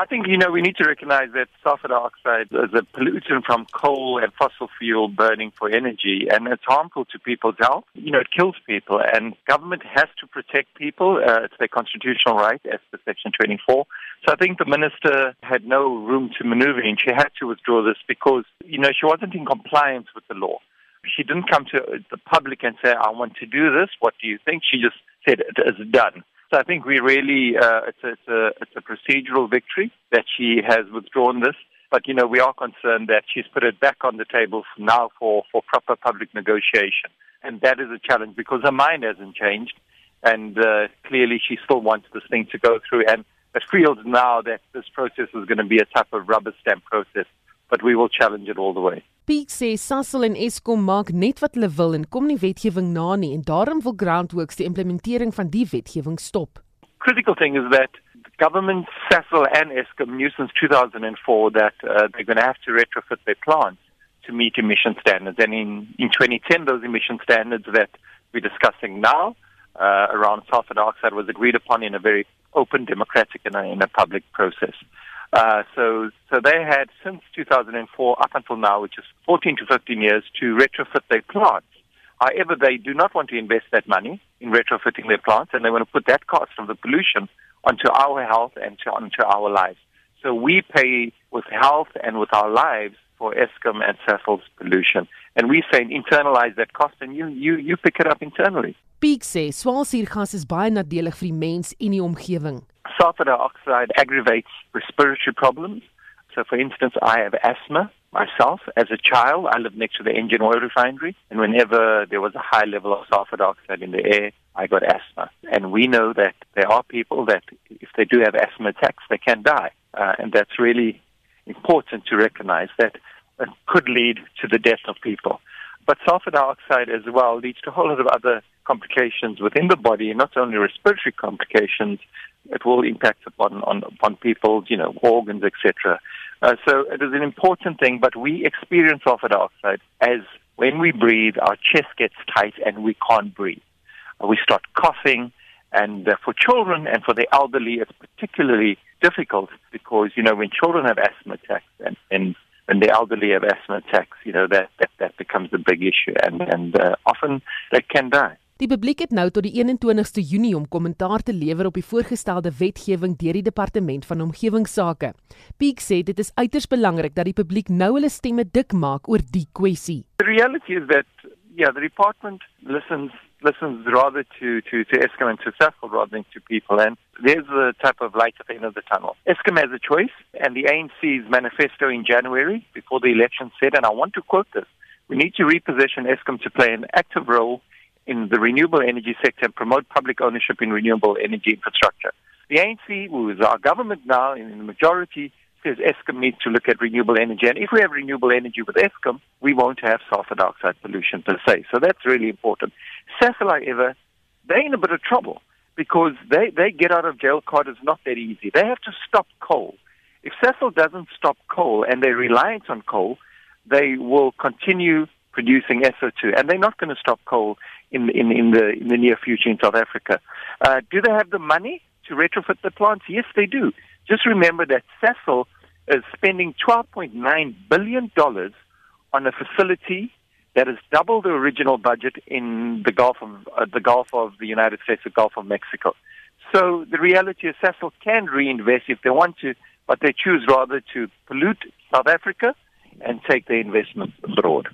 I think, you know, we need to recognize that sulfur dioxide is a pollutant from coal and fossil fuel burning for energy, and it's harmful to people's health. You know, it kills people, and government has to protect people. Uh, it's their constitutional right, as per Section 24. So I think the minister had no room to maneuver, and she had to withdraw this because, you know, she wasn't in compliance with the law. She didn't come to the public and say, I want to do this. What do you think? She just said, it is done. So I think we really, uh, it's, a, it's, a, it's a procedural victory that she has withdrawn this. But, you know, we are concerned that she's put it back on the table now for, for proper public negotiation. And that is a challenge because her mind hasn't changed. And uh, clearly she still wants this thing to go through. And it feels now that this process is going to be a type of rubber stamp process. But we will challenge it all the way. Peek sê Sasol en Eskom maak net wat hulle wil en kom nie wetgewing na nie en daarom wil Groundworks die implementering van die wetgewing stop. Critical thing is that the government Sasol and Eskom knew since 2004 that uh, they're going to have to retrofit their plants to meet emission standards and in in 2010 those emission standards that we're discussing now uh, around sulfur dioxide was agreed upon in a very open democratic and in a public process. Uh, so, so they had since 2004 up until now, which is 14 to 15 years, to retrofit their plants. However, they do not want to invest that money in retrofitting their plants, and they want to put that cost of the pollution onto our health and to, onto our lives. So we pay with health and with our lives for Eskom and Sasol's pollution. And we say internalize that cost and you, you, you pick it up internally. Peak sê swaalsuurgas is baie nadelig vir die mens en die omgewing. Sulfur dioxide aggravates respiratory problems. So, for instance, I have asthma myself. As a child, I lived next to the Engen oil refinery, and whenever there was a high level of sulfur dioxide in the air, I got asthma. And we know that there are people that, if they do have asthma attacks, they can die. Uh, and that's really important to recognize that it could lead to the death of people. But sulfur dioxide as well leads to a whole lot of other complications within the body, not only respiratory complications, it will impact upon on, upon people's you know organs etc. Uh, so it is an important thing, but we experience sulfur dioxide as when we breathe, our chest gets tight and we can't breathe. Uh, we start coughing, and uh, for children and for the elderly, it's particularly difficult because you know when children have asthma attacks and, and when the elderly have asthma attacks, you know that that, that becomes a big issue, and and uh, often they can die. Die publiek het nou tot die 21ste Junie om kommentaar te lewer op die voorgestelde wetgewing deur die Departement van Omgewingsake. Peak sê dit is uiters belangrik dat die publiek nou hulle stemme dik maak oor die kwessie. The reality is that yeah, the department listens listens rather to to to Eskom and to Sasol rather than to people and there's a type of light at the end of the tunnel. Eskom has a choice and the ANC's manifesto in January before the election said and I want to quote this we need to reposition Eskom to play an active role in the renewable energy sector and promote public ownership in renewable energy infrastructure. The ANC, who is our government now in the majority, says Eskom needs to look at renewable energy. And if we have renewable energy with Eskom, we won't have sulfur dioxide pollution per se. So that's really important. Sasol, however, they're in a bit of trouble because they, they get out of jail card is not that easy. They have to stop coal. If Sasol doesn't stop coal and they're reliant on coal, they will continue producing SO2, and they're not going to stop coal in, in, in, the, in the near future in South Africa. Uh, do they have the money to retrofit the plants? Yes, they do. Just remember that Sasol is spending $12.9 billion on a facility that is double the original budget in the Gulf of uh, the Gulf of the United States, the Gulf of Mexico. So the reality is Sasol can reinvest if they want to, but they choose rather to pollute South Africa and take their investment abroad.